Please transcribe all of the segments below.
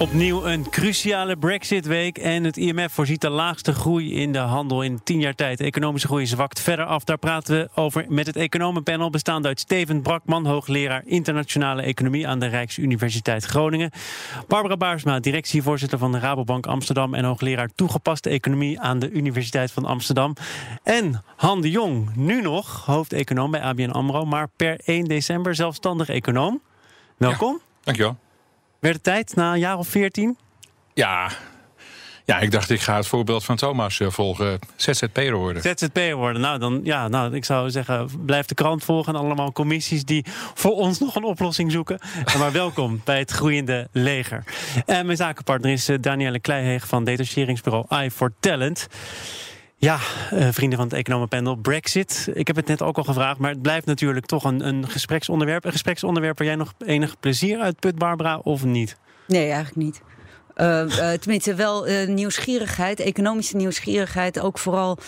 Opnieuw een cruciale Brexit-week en het IMF voorziet de laagste groei in de handel in tien jaar tijd. Economische groei zwakt verder af. Daar praten we over met het economenpanel bestaande uit Steven Brakman, hoogleraar internationale economie aan de Rijksuniversiteit Groningen. Barbara Baarsma, directievoorzitter van de Rabobank Amsterdam en hoogleraar toegepaste economie aan de Universiteit van Amsterdam. En Han de Jong, nu nog hoofdeconoom bij ABN AMRO, maar per 1 december zelfstandig econoom. Welkom. Ja, dankjewel. Werd het tijd na een jaar of veertien? Ja. Ja, ik dacht ik ga het voorbeeld van Thomas uh, volgen. ZZP'er worden. ZZP'er worden. Nou, dan, ja, nou, ik zou zeggen, blijf de krant volgen. En allemaal commissies die voor ons nog een oplossing zoeken. maar welkom bij het groeiende leger. En mijn zakenpartner is uh, Danielle Kleiheeg van detacheringsbureau i for Talent. Ja, uh, vrienden van het economenpanel, Brexit. Ik heb het net ook al gevraagd, maar het blijft natuurlijk toch een, een gespreksonderwerp. Een gespreksonderwerp waar jij nog enig plezier uit put, Barbara, of niet? Nee, eigenlijk niet. Uh, uh, tenminste, wel nieuwsgierigheid, economische nieuwsgierigheid. Ook vooral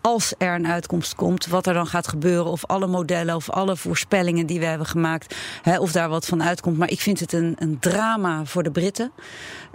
als er een uitkomst komt, wat er dan gaat gebeuren. Of alle modellen of alle voorspellingen die we hebben gemaakt, hè, of daar wat van uitkomt. Maar ik vind het een, een drama voor de Britten.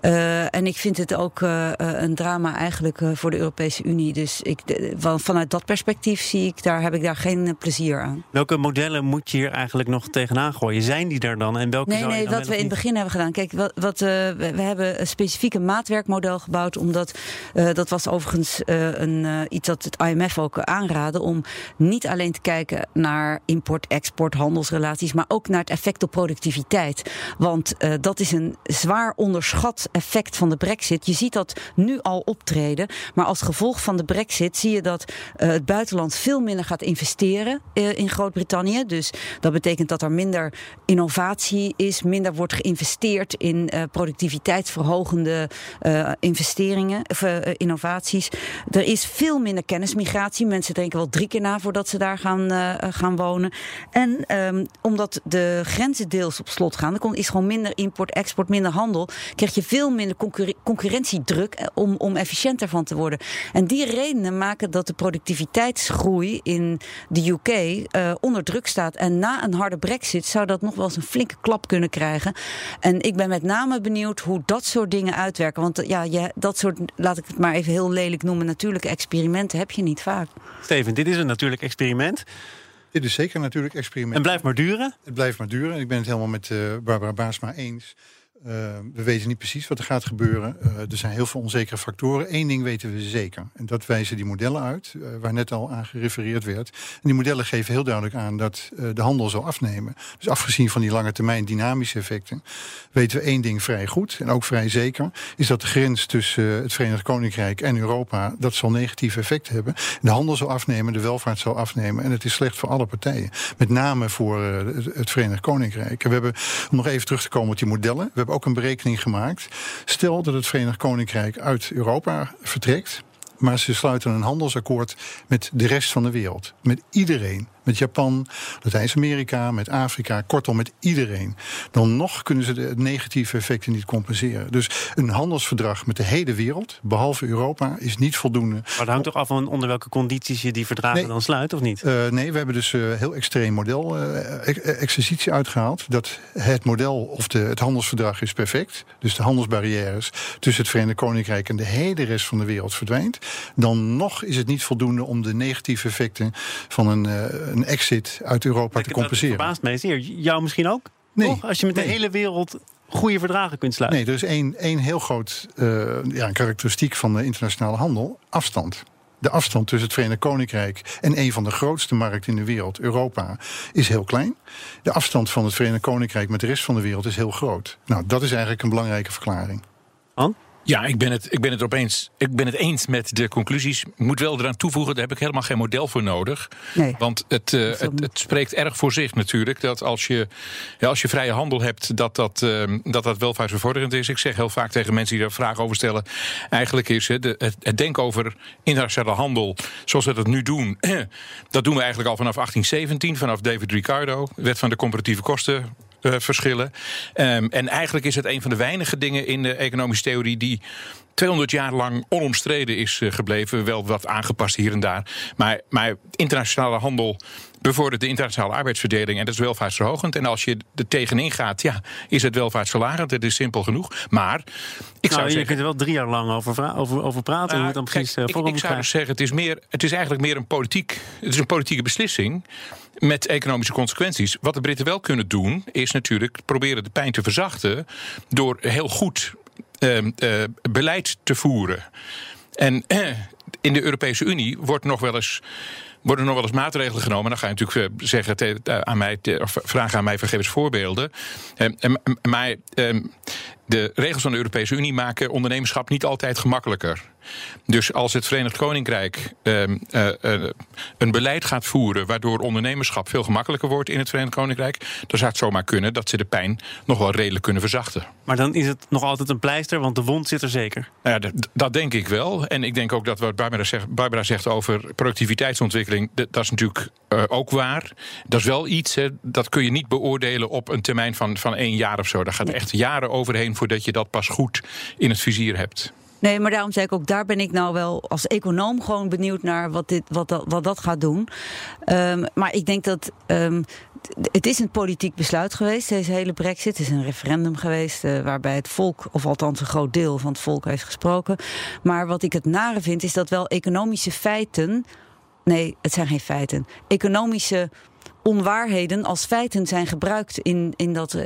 Uh, en ik vind het ook uh, een drama eigenlijk uh, voor de Europese Unie. Dus ik, van, vanuit dat perspectief zie ik daar, heb ik daar geen plezier aan. Welke modellen moet je hier eigenlijk nog tegenaan gooien? Zijn die er dan? En welke nee, nee, wat we in het begin hebben gedaan. Kijk, wat, wat we, we hebben een specifieke maatwerkmodel gebouwd. Omdat dat was overigens een, iets dat het IMF ook aanraden. Om niet alleen te kijken naar import, export, handelsrelaties. Maar ook naar het effect op productiviteit. Want dat is een zwaar onderschat effect van de brexit. Je ziet dat nu al optreden. Maar als gevolg van de brexit zie je dat uh, het buitenland veel minder gaat investeren uh, in Groot-Brittannië. Dus dat betekent dat er minder innovatie is, minder wordt geïnvesteerd in productiviteitsverhogende investeringen of innovaties. Er is veel minder kennismigratie. Mensen denken wel drie keer na voordat ze daar gaan, gaan wonen. En um, omdat de grenzen deels op slot gaan, er is gewoon minder import, export, minder handel, krijg je veel minder concurre concurrentiedruk eh, om, om efficiënter van te worden. En die redenen maken dat de productiviteitsgroei in de UK uh, onder druk staat. En na een harde brexit zou dat nog wel eens een flinke klap kunnen krijgen. En ik ben met name benieuwd hoe dat soort dingen uitwerken. Want ja, dat soort, laat ik het maar even heel lelijk noemen, natuurlijke experimenten heb je niet vaak. Steven, dit is een natuurlijk experiment. Dit is zeker een natuurlijk experiment. En blijft maar duren? Het blijft maar duren. Ik ben het helemaal met uh, Barbara Baasma eens. Uh, we weten niet precies wat er gaat gebeuren. Uh, er zijn heel veel onzekere factoren. Eén ding weten we zeker. En dat wijzen die modellen uit, uh, waar net al aan gerefereerd werd. En die modellen geven heel duidelijk aan dat de handel zal afnemen. Dus afgezien van die lange termijn dynamische effecten, weten we één ding vrij goed. En ook vrij zeker. Is dat de grens tussen het Verenigd Koninkrijk en Europa, dat zal negatieve effecten hebben. De handel zal afnemen, de welvaart zal afnemen. En het is slecht voor alle partijen. Met name voor het Verenigd Koninkrijk. En we hebben, om nog even terug te komen op die modellen. We hebben ook een berekening gemaakt. Stel dat het Verenigd Koninkrijk uit Europa vertrekt. Maar ze sluiten een handelsakkoord met de rest van de wereld. Met iedereen met Japan, Latijns-Amerika, met Afrika, kortom met iedereen. Dan nog kunnen ze de negatieve effecten niet compenseren. Dus een handelsverdrag met de hele wereld, behalve Europa, is niet voldoende. Maar dat hangt toch af van onder welke condities je die verdragen nee, dan sluit, of niet? Uh, nee, we hebben dus een uh, heel extreem model, uh, exercitie uitgehaald. Dat het model of de, het handelsverdrag is perfect. Dus de handelsbarrières tussen het Verenigd Koninkrijk en de hele rest van de wereld verdwijnt. Dan nog is het niet voldoende om de negatieve effecten van een een exit uit Europa te compenseren. Dat verbaast mij zeer. Jou misschien ook? Nee. Toch? Als je met nee. de hele wereld goede verdragen kunt sluiten. Nee, er is één, één heel groot uh, ja, karakteristiek van de internationale handel: afstand. De afstand tussen het Verenigd Koninkrijk en een van de grootste markten in de wereld, Europa, is heel klein. De afstand van het Verenigd Koninkrijk met de rest van de wereld is heel groot. Nou, dat is eigenlijk een belangrijke verklaring. An? Ja, ik ben, het, ik, ben het opeens, ik ben het eens met de conclusies. Ik moet wel eraan toevoegen, daar heb ik helemaal geen model voor nodig. Nee. Want het, uh, het, het, spreekt erg voor zich natuurlijk. Dat als je, ja, als je vrije handel hebt, dat dat, uh, dat dat welvaartsbevorderend is. Ik zeg heel vaak tegen mensen die daar vragen over stellen. Eigenlijk is het, het, het denken over internationale handel, zoals we dat nu doen. dat doen we eigenlijk al vanaf 1817, vanaf David Ricardo. Wet van de comparatieve kosten verschillen. Um, en eigenlijk is het een van de weinige dingen in de economische theorie die 200 jaar lang onomstreden is uh, gebleven. Wel wat aangepast hier en daar. Maar, maar internationale handel bevordert de internationale arbeidsverdeling en dat is welvaartsverhogend. En als je er tegenin gaat, ja, is het welvaartsverlagend. Dat is simpel genoeg. Maar ik nou, zou je zeggen, kunt er wel drie jaar lang over, over, over praten. het dan precies kijk, uh, ik, ik zou dus zeggen, het is, meer, het is eigenlijk meer een, politiek, het is een politieke beslissing met economische consequenties. Wat de Britten wel kunnen doen, is natuurlijk proberen de pijn te verzachten door heel goed uh, uh, beleid te voeren. En uh, in de Europese Unie wordt nog wel eens worden nog wel eens maatregelen genomen. Dan ga je natuurlijk zeggen te, aan mij, of vragen aan mij van geef eens voorbeelden. Um, maar um, de regels van de Europese Unie maken ondernemerschap niet altijd gemakkelijker. Dus als het Verenigd Koninkrijk uh, uh, uh, een beleid gaat voeren waardoor ondernemerschap veel gemakkelijker wordt in het Verenigd Koninkrijk, dan zou het zomaar kunnen dat ze de pijn nog wel redelijk kunnen verzachten. Maar dan is het nog altijd een pleister, want de wond zit er zeker. Nou ja, dat, denk ik wel. En ik denk ook dat wat Barbara zegt, Barbara zegt over productiviteitsontwikkeling, dat, is natuurlijk uh, ook waar. Dat is wel iets, hè, dat kun je niet beoordelen op een termijn van, van één jaar of zo. Daar gaat echt jaren overheen voordat je dat pas goed in het vizier hebt. Nee, maar daarom zei ik ook, daar ben ik nou wel als econoom gewoon benieuwd naar wat, dit, wat, dat, wat dat gaat doen. Um, maar ik denk dat. Um, het is een politiek besluit geweest, deze hele brexit. Het is een referendum geweest uh, waarbij het volk, of althans een groot deel van het volk heeft gesproken. Maar wat ik het nare vind, is dat wel economische feiten. Nee, het zijn geen feiten. Economische onwaarheden als feiten zijn gebruikt in, in dat, uh,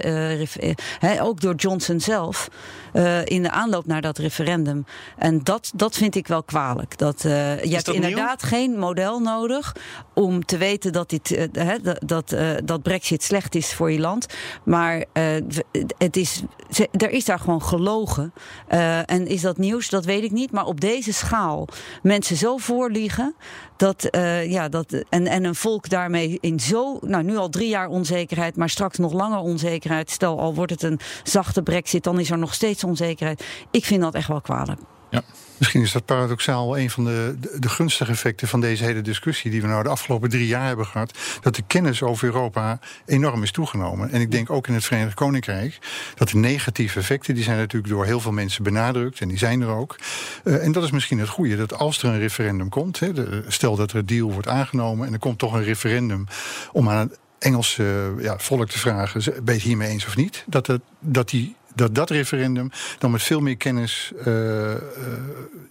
he, ook door Johnson zelf, uh, in de aanloop naar dat referendum. En dat, dat vind ik wel kwalijk. Dat, uh, je hebt inderdaad nieuw? geen model nodig om te weten dat, dit, he, dat, dat, dat Brexit slecht is voor je land. Maar het is, er is daar gewoon gelogen. en is dat nieuws? Dat weet ik niet. Maar op deze schaal mensen zo voorliegen. Dat, ja, dat, en, en een volk daarmee in zo nou, nu al drie jaar onzekerheid, maar straks nog langer onzekerheid. Stel al wordt het een zachte brexit, dan is er nog steeds onzekerheid. Ik vind dat echt wel kwalijk. Ja. Misschien is dat paradoxaal een van de, de, gunstige effecten van deze hele discussie die we nou de afgelopen drie jaar hebben gehad. Dat de kennis over Europa enorm is toegenomen. En ik denk ook in het Verenigd Koninkrijk dat de negatieve effecten, die zijn natuurlijk door heel veel mensen benadrukt en die zijn er ook. Uh, en dat is misschien het goede, dat als er een referendum komt, stel dat er een deal wordt aangenomen en er komt toch een referendum om aan het Engelse ja, volk te vragen, ben je het hiermee eens of niet? Dat, het, dat die dat dat referendum dan met veel meer kennis uh, uh,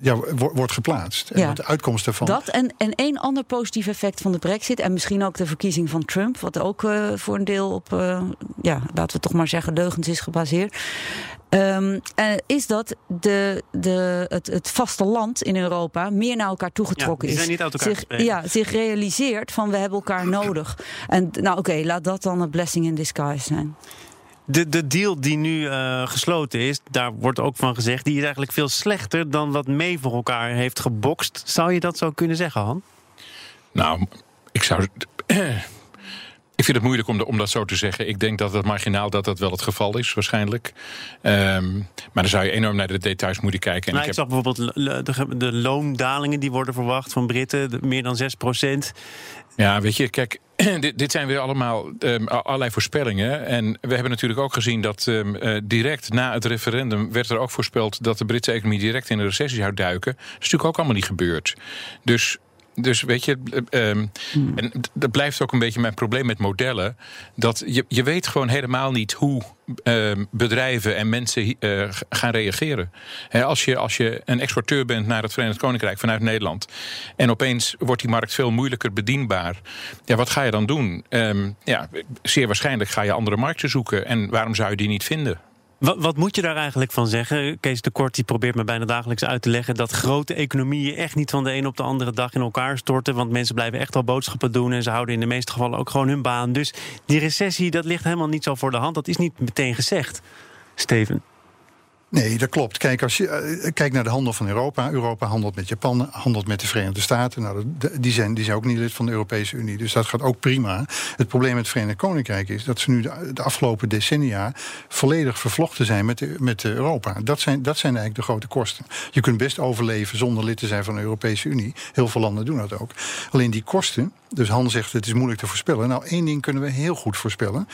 ja, wordt geplaatst. En Ja. de uitkomst daarvan. Dat en, en één ander positief effect van de brexit... en misschien ook de verkiezing van Trump... wat ook uh, voor een deel op, uh, ja, laten we toch maar zeggen... leugens is gebaseerd... Um, uh, is dat de, de, het, het vasteland in Europa meer naar elkaar toegetrokken ja, die is. niet uit elkaar zich, ja, zich realiseert van we hebben elkaar nodig. En nou oké, okay, laat dat dan een blessing in disguise zijn. De, de deal die nu uh, gesloten is, daar wordt ook van gezegd, die is eigenlijk veel slechter dan wat mee voor elkaar heeft gebokst. Zou je dat zo kunnen zeggen, Han? Nou, ik zou. Ik vind het moeilijk om, om, dat zo te zeggen. Ik denk dat het marginaal dat dat wel het geval is, waarschijnlijk. Um, maar dan zou je enorm naar de details moeten kijken. En nou, ik, ik heb... zag bijvoorbeeld de, de, loondalingen die worden verwacht van Britten, meer dan 6 procent. Ja, weet je, kijk, dit, dit, zijn weer allemaal um, allerlei voorspellingen. En we hebben natuurlijk ook gezien dat um, uh, direct na het referendum werd er ook voorspeld dat de Britse economie direct in een recessie zou duiken. Dat is natuurlijk ook allemaal niet gebeurd. Dus dus weet je, um, hmm. en dat blijft ook een beetje mijn probleem met modellen. Dat je, je weet gewoon helemaal niet hoe um, bedrijven en mensen uh, gaan reageren. He, als, je, als je een exporteur bent naar het Verenigd Koninkrijk vanuit Nederland. en opeens wordt die markt veel moeilijker bedienbaar. Ja, wat ga je dan doen? Um, ja, zeer waarschijnlijk ga je andere markten zoeken. En waarom zou je die niet vinden? Wat, wat, moet je daar eigenlijk van zeggen? Kees de Kort die probeert me bijna dagelijks uit te leggen dat grote economieën echt niet van de een op de andere dag in elkaar storten. Want mensen blijven echt wel boodschappen doen en ze houden in de meeste gevallen ook gewoon hun baan. Dus die recessie, dat ligt helemaal niet zo voor de hand. Dat is niet meteen gezegd. Steven. Nee, dat klopt. Kijk, als je uh, kijkt naar de handel van Europa. Europa handelt met Japan, handelt met de Verenigde Staten. Nou, die, zijn, die zijn ook niet lid van de Europese Unie. Dus dat gaat ook prima. Het probleem met het Verenigd Koninkrijk is dat ze nu de, afgelopen decennia volledig vervlochten zijn met, met Europa. Dat zijn, dat zijn eigenlijk de grote kosten. Je kunt best overleven zonder lid te zijn van de Europese Unie. Heel veel landen doen dat ook. Alleen die kosten, dus Han zegt het is moeilijk te voorspellen. Nou, één ding kunnen we heel goed voorspellen.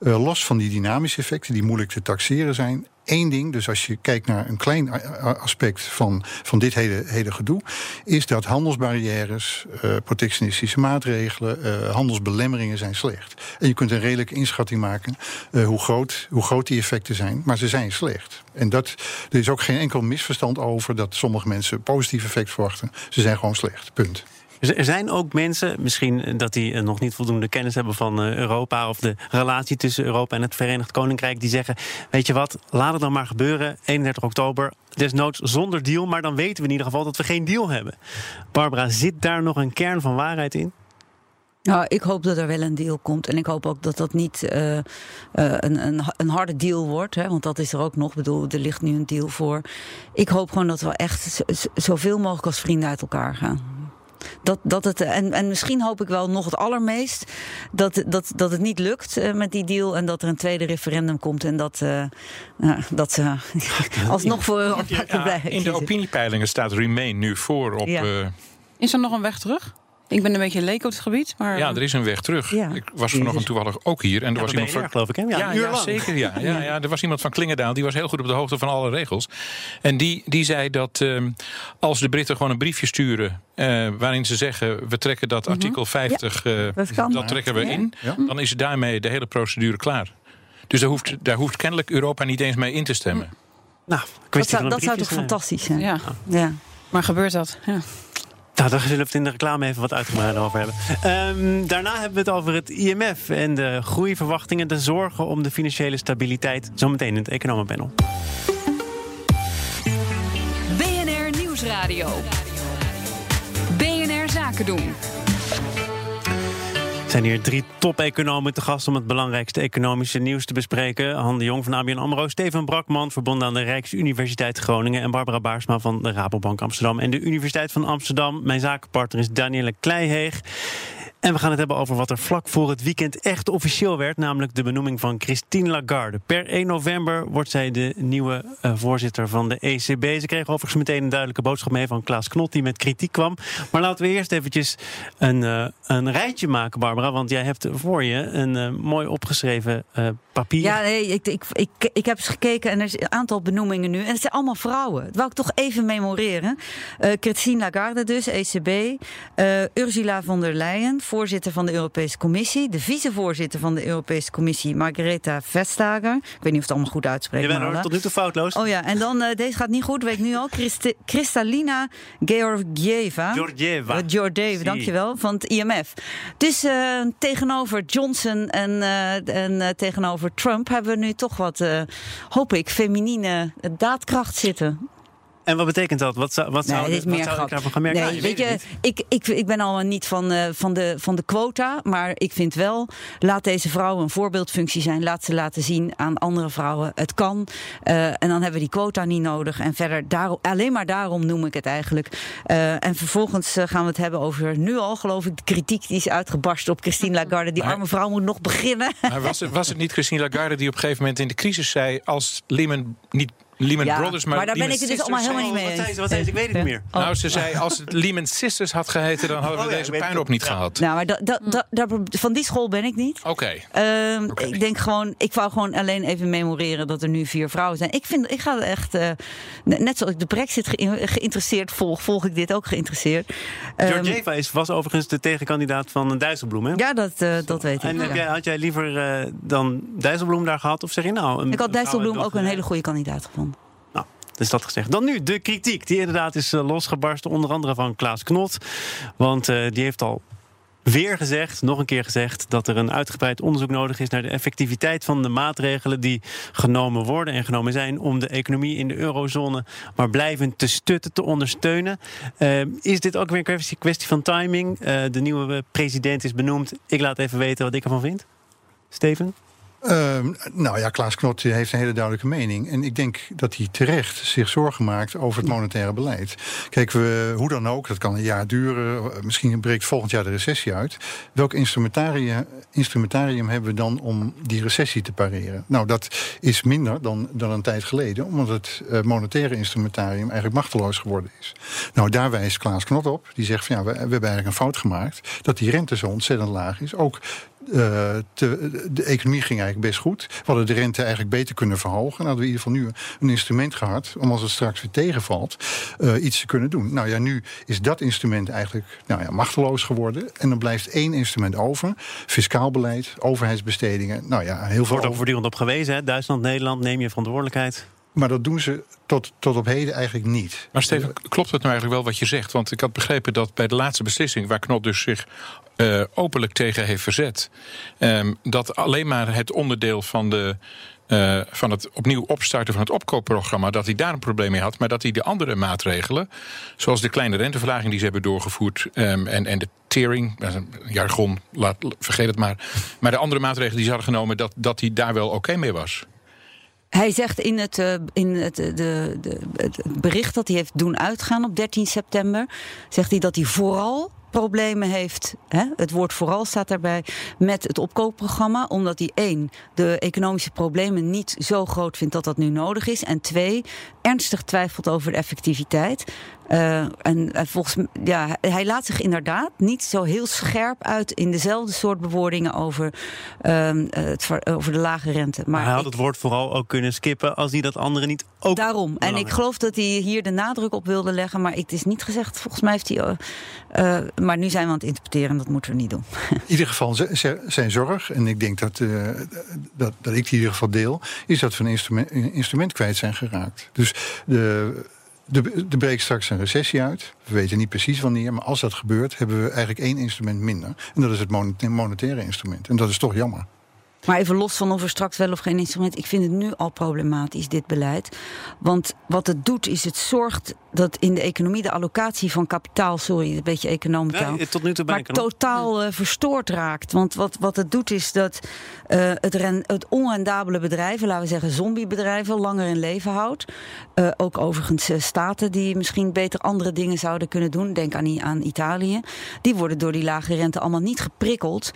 Uh, los van die dynamische effecten die moeilijk te taxeren zijn één ding, dus als je kijkt naar een klein aspect van, van dit hele, hele gedoe, is dat handelsbarrières, uh, protectionistische maatregelen, uh, handelsbelemmeringen zijn slecht. En je kunt een redelijke inschatting maken uh, hoe, groot, hoe groot die effecten zijn, maar ze zijn slecht. En dat, er is ook geen enkel misverstand over dat sommige mensen positief effect verwachten. Ze zijn gewoon slecht. Punt. Er zijn ook mensen, misschien dat die eh, nog niet voldoende kennis hebben van eh, Europa of de relatie tussen Europa en het Verenigd Koninkrijk, die zeggen: Weet je wat, laat het dan maar gebeuren. 31 oktober, desnoods zonder deal, maar dan weten we in ieder geval dat we geen deal hebben. Barbara, zit daar nog een kern van waarheid in? Nou, ik hoop dat er wel een deal komt. En ik hoop ook dat dat niet een, een, een, harde deal wordt. Hè, want dat is er ook nog. Ik bedoel, er ligt nu een deal voor. Ik hoop gewoon dat we echt zoveel mogelijk als vrienden uit elkaar gaan. Dat, dat het, en, en misschien hoop ik wel nog het allermeest dat, dat, dat het niet lukt uh, met die deal en dat er een tweede referendum komt en dat, uh, uh, dat ze alsnog voor Europa ja, blijven. In de opiniepeilingen staat Remain nu voor op. Ja. Is er nog een weg terug? Ik ben een beetje leek op het gebied. Maar... Ja, er is een weg terug. Ja. Ik was vanochtend toevallig ook hier. En er ja, was iemand van. geloof ik, hè? Ja, ja, ja zeker. Ja. Ja, ja, er was iemand van Klingendaal. Die was heel goed op de hoogte van alle regels. En die, die zei dat um, als de Britten gewoon een briefje sturen. Uh, waarin ze zeggen: we trekken dat artikel 50. Uh, dat, dat trekken we in. Dan is daarmee de hele procedure klaar. Dus daar hoeft, daar hoeft kennelijk Europa niet eens mee in te stemmen. Nou, dat zou, dat zou toch fantastisch zijn? Ja. ja. Maar gebeurt dat? Ja. Nou, daar zullen we het in de reclame even wat uitgebreider over hebben. Um, daarna hebben we het over het IMF en de groeiverwachtingen, de zorgen om de financiële stabiliteit. Zometeen in het Economenpanel. BNR Nieuwsradio. BNR Zaken doen. Zijn hier drie top-economen te gast om het belangrijkste economische nieuws te bespreken. Han de Jong van ABN AMRO, Steven Brakman, verbonden aan de Rijksuniversiteit Groningen... en Barbara Baarsma van de Rabobank Amsterdam en de Universiteit van Amsterdam. Mijn zakenpartner is Danielle Kleiheeg. En we gaan het hebben over wat er vlak voor het weekend echt officieel werd, namelijk de benoeming van Christine Lagarde. Per 1 november wordt zij de nieuwe uh, voorzitter van de ECB. Ze kreeg overigens meteen een duidelijke boodschap mee van Klaas Knot, die met kritiek kwam. Maar laten we eerst eventjes een, uh, een rijtje maken, Barbara, want jij hebt voor je een uh, mooi opgeschreven papier. Ja, ik, ik, ik, ik heb eens gekeken en er is een aantal benoemingen nu. En het zijn allemaal vrouwen. Dat wou ik toch even memoreren. Christine Lagarde dus, ECB. Ursula von der Leyen voorzitter van de Europese Commissie. De vicevoorzitter van de Europese Commissie, Margareta Vestager. Ik weet niet of het allemaal goed uitspreekt. Je bent tot nu toe foutloos. Oh ja, en dan, uh, deze gaat niet goed, weet ik nu al. Christi Kristalina Georgieva. Georgieva. Uh, Georgieva, dankjewel, van het IMF. Dus uh, tegenover Johnson en, uh, en tegenover Trump hebben we nu toch wat, hoop ik, feminine daadkracht zitten. En wat betekent dat? Wat zou, wat zou, nee, wat zou ik daarvan gaan merken? Nee, weet je, ik, ik, ik ben al niet van, uh, van, de, van de quota. Maar ik vind wel, laat deze vrouw een voorbeeldfunctie zijn. Laat ze laten zien aan andere vrouwen. Het kan. Uh, en dan hebben we die quota niet nodig. En verder, daarom, alleen maar daarom noem ik het eigenlijk. Uh, en vervolgens gaan we het hebben over nu al, geloof ik, de kritiek die is uitgebarst op Christine Lagarde. Die arme vrouw moet nog beginnen. Maar was, het, was het niet Christine Lagarde die op een gegeven moment in de crisis zei: als Lehman niet Lehman ja, Brothers. Maar, maar daar ben ik het dus allemaal helemaal niet mee eens. Wat zei ze? Wat zei ze? Ik weet het niet meer. Oh. Nou, ze zei, als het Lehman Sisters had geheten... dan hadden we oh, deze puinhoop op niet gehad. Nou, maar da, da, da, van die school ben ik niet. Oké. Okay. Um, okay. Ik denk gewoon... Ik wou gewoon alleen even memoreren dat er nu vier vrouwen zijn. Ik, vind, ik ga echt... Uh, net zoals ik de brexit ge geïnteresseerd volg... volg ik dit ook geïnteresseerd. Um, Georgieva is, was overigens de tegenkandidaat van Dijsselbloem, hè? Ja, dat, uh, dat weet ik. En had jij liever uh, dan Dijsselbloem daar gehad? Of zeg je nou... Een, ik had Dijsselbloem ook een hele goede kandidaat gevonden. Dat gezegd. Dan nu de kritiek, die inderdaad is uh, losgebarsten. Onder andere van Klaas Knot. Want uh, die heeft al weer gezegd, nog een keer gezegd, dat er een uitgebreid onderzoek nodig is naar de effectiviteit van de maatregelen die genomen worden en genomen zijn om de economie in de eurozone maar blijvend te stutten, te ondersteunen. Uh, is dit ook weer een kwestie, van timing? De nieuwe president is benoemd. Ik laat even weten wat ik ervan vind. Steven? Ehm, nou ja, Klaas Knot heeft een hele duidelijke mening. En ik denk dat hij terecht zich zorgen maakt over het monetaire beleid. Kijk, we, hoe dan ook, dat kan een jaar duren. Misschien breekt volgend jaar de recessie uit. Welk instrumentarium, instrumentarium hebben we dan om die recessie te pareren? Nou, dat is minder dan, dan een tijd geleden. Omdat het uh, monetaire instrumentarium eigenlijk machteloos geworden is. Nou, daar wijst Klaas Knot op. Die zegt van ja, we, we hebben eigenlijk een fout gemaakt. Dat die rente zo ontzettend laag is. Ook te, de economie ging eigenlijk best goed. We hadden de rente eigenlijk beter kunnen verhogen. Dan hadden we in ieder geval nu een instrument gehad... om als het straks weer tegenvalt, uh, iets te kunnen doen. Nou ja, nu is dat instrument eigenlijk nou ja, machteloos geworden. En dan blijft één instrument over. Fiscaal beleid, overheidsbestedingen. Nou ja, heel veel... Wordt ook voortdurend op gewezen, hè? Duitsland, Nederland, neem je verantwoordelijkheid. Maar dat doen ze tot, tot op heden eigenlijk niet. Maar Steven, klopt het nou eigenlijk wel wat je zegt? Want ik had begrepen dat bij de laatste beslissing, waar Knot dus zich uh, openlijk tegen heeft verzet, um, dat alleen maar het onderdeel van de. Uh, van het opnieuw opstarten van het opkoopprogramma, dat hij daar een probleem mee had. Maar dat hij de andere maatregelen, zoals de kleine renteverlaging die ze hebben doorgevoerd. Um, en, en de tearing, jargon, laat, vergeet het maar. Maar de andere maatregelen die ze hadden genomen, dat, dat hij daar wel oké mee was. Hij zegt in, het, uh, in het, de, de, het bericht dat hij heeft doen uitgaan op 13 september, zegt hij dat hij vooral problemen heeft, hè, het woord vooral staat daarbij, met het opkoopprogramma. Omdat hij één, de economische problemen niet zo groot vindt dat dat nu nodig is. En twee, ernstig twijfelt over de effectiviteit. Uh, en uh, volgens ja, hij laat zich inderdaad niet zo heel scherp uit in dezelfde soort bewoordingen over, uh, het, over de lage rente. Maar, maar hij had ik, het woord vooral ook kunnen skippen als hij dat andere niet ook. Daarom. En ik geloof dat hij hier de nadruk op wilde leggen, maar het is niet gezegd. Volgens mij heeft hij. Uh, maar nu zijn we aan het interpreteren en dat moeten we niet doen. In ieder geval zijn zorg, en ik denk dat, dat, dat ik die in ieder geval deel, is dat we een instrument, een instrument kwijt zijn geraakt. Dus de de, de breekt straks een recessie uit. We weten niet precies wanneer, maar als dat gebeurt, hebben we eigenlijk één instrument minder. En dat is het monetaire instrument. En dat is toch jammer. Maar even los van of er straks wel of geen instrument. Ik vind het nu al problematisch, dit beleid. Want wat het doet, is het zorgt dat in de economie de allocatie van kapitaal, sorry, een beetje economietaal, nee, tot nu toe maar totaal uh, verstoord raakt. Want wat, wat het doet is dat uh, het, ren, het onrendabele bedrijven, laten we zeggen zombiebedrijven, langer in leven houdt. Uh, ook overigens staten die misschien beter andere dingen zouden kunnen doen. Denk aan, aan Italië. Die worden door die lage rente allemaal niet geprikkeld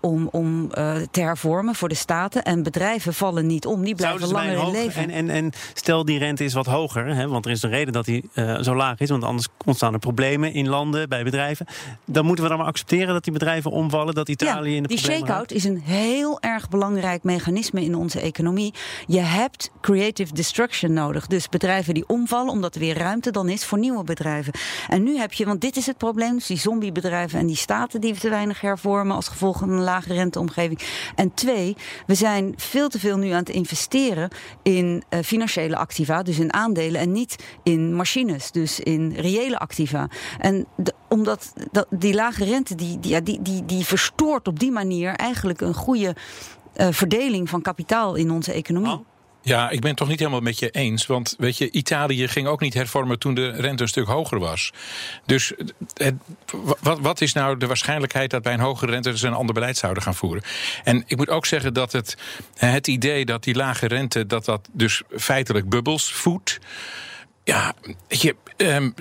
om, om te hervormen voor de staten. En bedrijven vallen niet om, die blijven langer in leven. En, en, en stel die rente is wat hoger, hè, want er is een reden dat die uh, zo laag is. Want anders ontstaan er problemen in landen, bij bedrijven. Dan moeten we dan maar accepteren dat die bedrijven omvallen, dat Italië ja, in de die problemen Die shake-out is een heel erg belangrijk mechanisme in onze economie. Je hebt creative destruction nodig. Dus bedrijven die omvallen, omdat er weer ruimte dan is voor nieuwe bedrijven. En nu heb je, want dit is het probleem, dus die zombiebedrijven en die staten die te weinig hervormen als gevolg van een lage renteomgeving. En twee, we zijn veel te veel nu aan het investeren in uh, financiële activa, dus in aandelen en niet in machines, dus in reële activa. En omdat dat, die lage rente, die, die, die, die, die verstoort op die manier eigenlijk een goede uh, verdeling van kapitaal in onze economie. Oh. Ja, ik ben het toch niet helemaal met je eens. Want weet je, Italië ging ook niet hervormen toen de rente een stuk hoger was. Dus het, wat, wat, is nou de waarschijnlijkheid dat bij een hogere rente ze een ander beleid zouden gaan voeren? En ik moet ook zeggen dat het, het idee dat die lage rente, dat dat dus feitelijk bubbels voedt. Ja, je, um,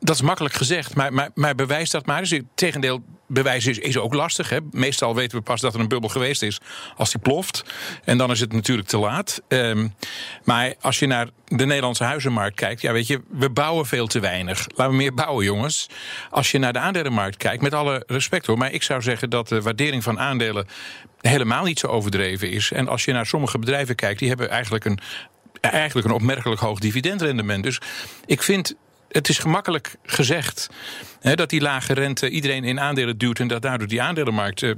dat is makkelijk gezegd, maar, maar, maar bewijs dat maar. Dus tegendeel bewijzen is, is ook lastig. Hè. Meestal weten we pas dat er een bubbel geweest is als die ploft. En dan is het natuurlijk te laat. Um, maar als je naar de Nederlandse huizenmarkt kijkt, ja, weet je, we bouwen veel te weinig. Laten we meer bouwen, jongens. Als je naar de aandelenmarkt kijkt, met alle respect hoor, maar ik zou zeggen dat de waardering van aandelen helemaal niet zo overdreven is. En als je naar sommige bedrijven kijkt, die hebben eigenlijk een eigenlijk een opmerkelijk hoog dividendrendement. Dus ik vind het is gemakkelijk gezegd hè, dat die lage rente iedereen in aandelen duwt en dat daardoor die aandelenmarkt uh,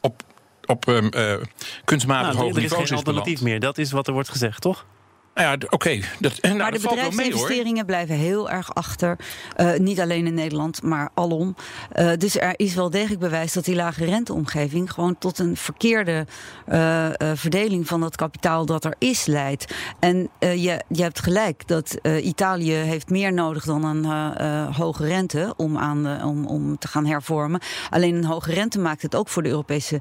op, op uh, kunstmatig nou, hoog niveau is. Er is geen alternatief meer, dat is wat er wordt gezegd, toch? Nou ja, oké. Okay. Nou, maar de bedrijfsinvesteringen blijven heel erg achter. Uh, niet alleen in Nederland, maar alom. Uh, dus er is wel degelijk bewijs dat die lage renteomgeving gewoon tot een verkeerde uh, verdeling van dat kapitaal dat er is leidt. En je, je hebt gelijk dat Italië heeft meer nodig dan een hoge rente om, aan, om, om te gaan hervormen. Alleen een hoge rente maakt het ook voor de Europese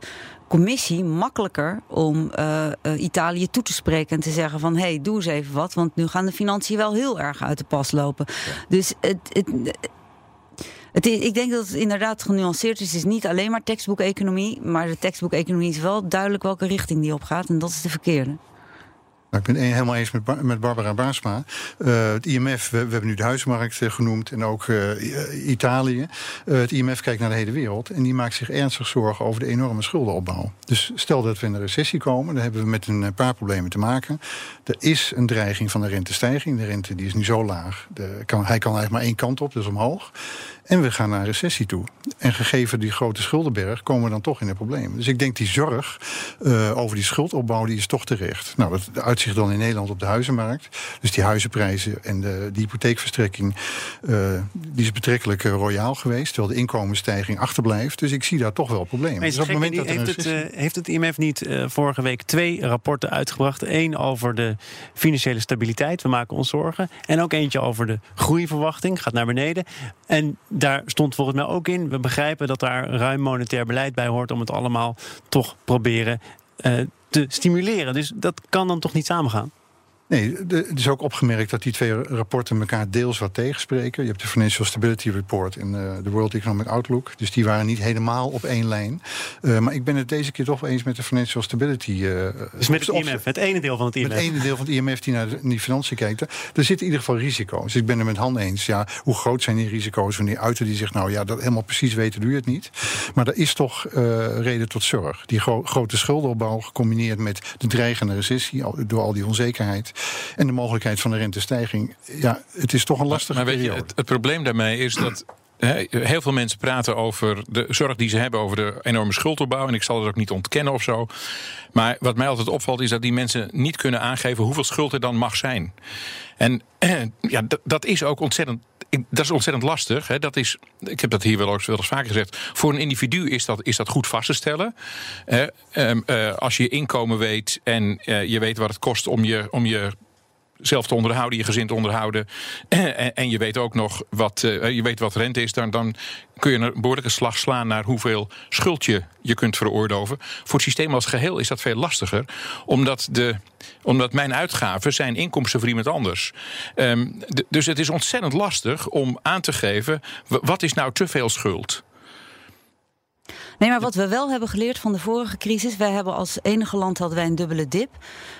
commissie makkelijker om uh, uh, Italië toe te spreken en te zeggen van hé, hey, doe eens even wat, want nu gaan de financiën wel heel erg uit de pas lopen. Dus het, het het is, ik denk dat het inderdaad genuanceerd is. Het is niet alleen maar tekstboek-economie. Maar de tekstboek-economie is wel duidelijk welke richting die op gaat. En dat is de verkeerde. Nou, ik ben helemaal eens met, met Barbara Baasma. Uh, het IMF, we, hebben nu de huismarkt uh, genoemd en ook uh, Italië. het IMF kijkt naar de hele wereld en die maakt zich ernstig zorgen over de enorme schuldenopbouw. Dus stel dat we in een recessie komen, dan hebben we met een paar problemen te maken. Er is een dreiging van de rentestijging. De rente die is nu zo laag. De, hij kan eigenlijk maar één kant op, dus omhoog. En we gaan naar een recessie toe. En gegeven die grote schuldenberg komen we dan toch in de problemen. Dus ik denk die zorg over die schuldopbouw die is toch terecht. Nou, dat uitzicht dan in Nederland op de huizenmarkt. Dus die huizenprijzen en de, de hypotheekverstrekking uh, die is betrekkelijk uh, royaal geweest. Terwijl de inkomensstijging achterblijft. Dus ik zie daar toch wel problemen. Dus op het moment dat heeft, het, heeft het IMF niet vorige week twee rapporten uitgebracht? Eén over de financiële stabiliteit. We maken ons zorgen. En ook eentje over de groeiverwachting. Gaat naar beneden. En daar stond volgens mij ook in. We begrijpen dat daar ruim monetair beleid bij hoort om het allemaal toch proberen uh, te stimuleren. Dus dat kan dan toch niet samengaan? Nee, het is ook opgemerkt dat die twee rapporten elkaar deels wat tegenspreken. Je hebt de Financial Stability Report en uh, de World Economic Outlook. Dus die waren niet helemaal op één lijn. Uh, maar ik ben het deze keer toch eens met de Financial Stability. Uh, dus met het IMF, het ene deel van het IMF. Het ene deel van het IMF die naar de, die financiën kijkt. Er zitten in ieder geval risico's. Dus ik ben er met Han eens. Ja, hoe groot zijn die risico's? Wanneer uiten die zich nou, ja, dat helemaal precies weten doe je het niet. Maar er is toch reden tot zorg. Die gro grote schuldenopbouw gecombineerd met de dreigende recessie door al die onzekerheid. En de mogelijkheid van de rentestijging. Ja, het is toch een lastige maar, maar weet je, het, het probleem daarmee is dat heel veel mensen praten over de zorg die ze hebben over de enorme schuldopbouw. En ik zal het ook niet ontkennen of zo. Maar wat mij altijd opvalt is dat die mensen niet kunnen aangeven hoeveel schuld er dan mag zijn. En ja, dat is ook ontzettend dat is ontzettend lastig. Hè. Dat is, ik heb dat hier wel eens, wel eens vaker gezegd. Voor een individu is dat, is dat goed vast te stellen. Uh, uh, als je je inkomen weet en uh, je weet wat het kost om je, om je zelf te onderhouden, je gezin te onderhouden. En, en je weet ook nog wat, uh, je weet wat rente is. Dan, dan kun je een behoorlijke slag slaan naar hoeveel schuld je, je kunt veroorloven. Voor het systeem als geheel is dat veel lastiger. Omdat, de, omdat mijn uitgaven zijn inkomsten voor anders. Um, dus het is ontzettend lastig om aan te geven. wat is nou te veel schuld? Nee, maar wat we wel hebben geleerd van de vorige crisis. Wij hebben als enige land hadden wij een dubbele dip.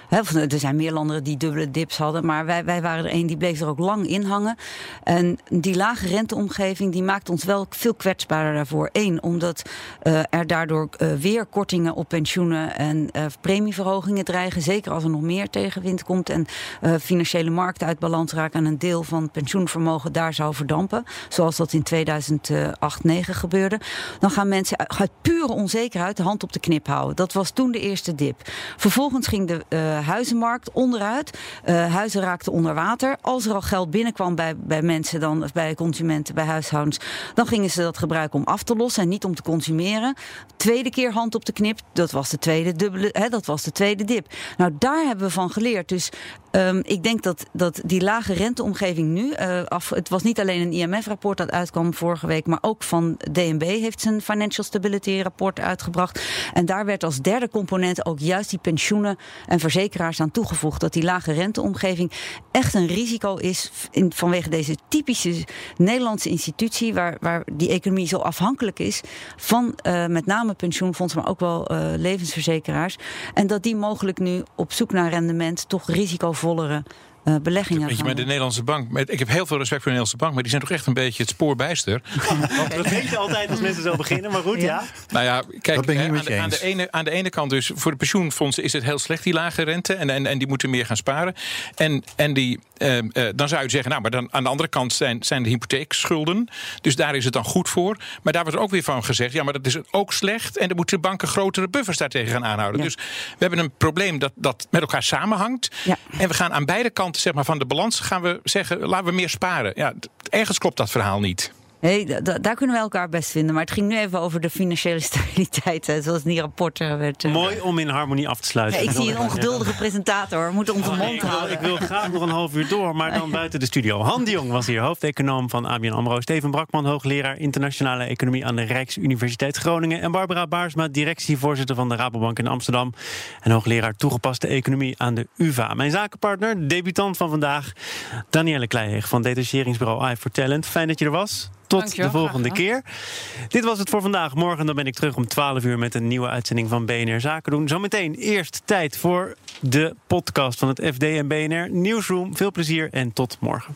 er zijn meer landen die dubbele dips hadden. Maar wij, wij waren er één die bleef er ook lang in hangen. En die lage renteomgeving die maakt ons wel veel kwetsbaarder daarvoor. Eén, omdat uh, er daardoor uh, weer kortingen op pensioenen en uh, premieverhogingen dreigen. Zeker als er nog meer tegenwind komt en financiële markten uit balans raken en een deel van pensioenvermogen daar zou verdampen. Zoals dat in 2008, 9 gebeurde. Dan gaan mensen uit pure onzekerheid de hand op de knip houden. Dat was toen de eerste dip. Vervolgens ging de uh, huizenmarkt onderuit. Uh, huizen raakten onder water. Als er al geld binnenkwam bij, bij mensen, dan, bij consumenten, bij huishoudens, dan gingen ze dat gebruiken om af te lossen en niet om te consumeren. Tweede keer hand op de knip, dat was de tweede, dubbele, hè, dat was de tweede dip. Nou, daar hebben we van geleerd. Dus um, ik denk dat, dat die lage renteomgeving nu, uh, af, het was niet alleen een IMF-rapport dat uitkwam vorige week, maar ook van DNB heeft zijn Financial Stability rapport uitgebracht. En daar werd als derde component ook juist die pensioenen en verzekeraars aan toegevoegd. Dat die lage renteomgeving echt een risico is in, vanwege deze typische Nederlandse institutie, waar, waar die economie zo afhankelijk is van uh, met name pensioenfondsen, maar ook wel uh, levensverzekeraars. En dat die mogelijk nu op zoek naar rendement toch risicovollere uh, beleggingen. Weet je, met de Nederlandse bank. Met, ik heb heel veel respect voor de Nederlandse bank, maar die zijn toch echt een beetje het spoorbijster. dat weet je altijd als mensen zo beginnen, maar goed, ja. ja. Nou ja, kijk, hè, aan, de, aan, de, ene, aan de ene kant dus, voor de pensioenfondsen is het heel slecht, die lage rente. En, en, en die moeten meer gaan sparen. En, en die, dan zou je zeggen, nou, maar dan aan de andere kant zijn, zijn de hypotheekschulden. Dus daar is het dan goed voor. Maar daar wordt ook weer van gezegd, ja, maar dat is ook slecht. En dan moeten banken grotere buffers daartegen gaan aanhouden. Ja. Dus we hebben een probleem dat, dat met elkaar samenhangt. Ja. En we gaan aan beide kanten zeg maar, van de balans gaan we zeggen, laten we meer sparen. Ja, ergens klopt dat verhaal niet. Nee, daar kunnen we elkaar best vinden. Maar het ging nu even over de financiële stabiliteit, hè, zoals in die rapporten werd. eh, Mooi om in harmonie af te sluiten. Ja, ik zie een ongeduldige presentator. We moeten onze Oh, mond ik, wil, houden. ik wil graag nog een half uur door, maar dan buiten de studio. Han de Jong was hier, hoofdeconoom van ABN AMRO. Steven Brakman, hoogleraar internationale economie aan de Rijksuniversiteit Groningen. En Barbara Baarsma, directievoorzitter van de Rabobank in Amsterdam. En hoogleraar toegepaste economie aan de UvA. Mijn zakenpartner, debutant van vandaag, Danielle Kleijeeg van detacheringsbureau Eye for Talent. Fijn dat je er was. Tot de volgende keer. Dit was het voor vandaag. Morgen dan ben ik terug om 12 uur met een nieuwe uitzending van BNR Zaken doen. Zometeen eerst tijd voor de podcast van het FD en BNR Nieuwsroom. Veel plezier en tot morgen.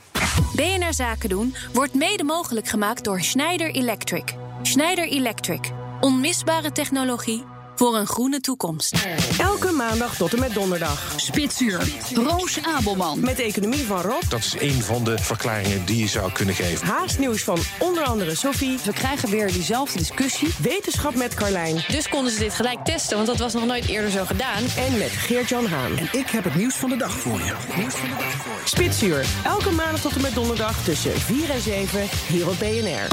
BNR Zaken doen wordt mede mogelijk gemaakt door Schneider Electric. Schneider Electric. Onmisbare technologie voor een groene toekomst. Elke maandag tot en met donderdag. Spitsuur. Roos Abelman. Met de economie van Rob, Dat is een van de verklaringen die je zou kunnen geven. haastnieuws van onder andere Sophie, We krijgen weer diezelfde discussie. wetenschap met Carlijn Dus konden ze dit gelijk testen, want dat was nog nooit eerder zo gedaan. en met Geert-Jan Haan. Ik heb het nieuws van de dag voor je. Spitsuur, elke maandag tot en met donderdag tussen 4 en 7 hier op BNR.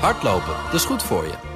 Hardlopen, dat is goed voor je.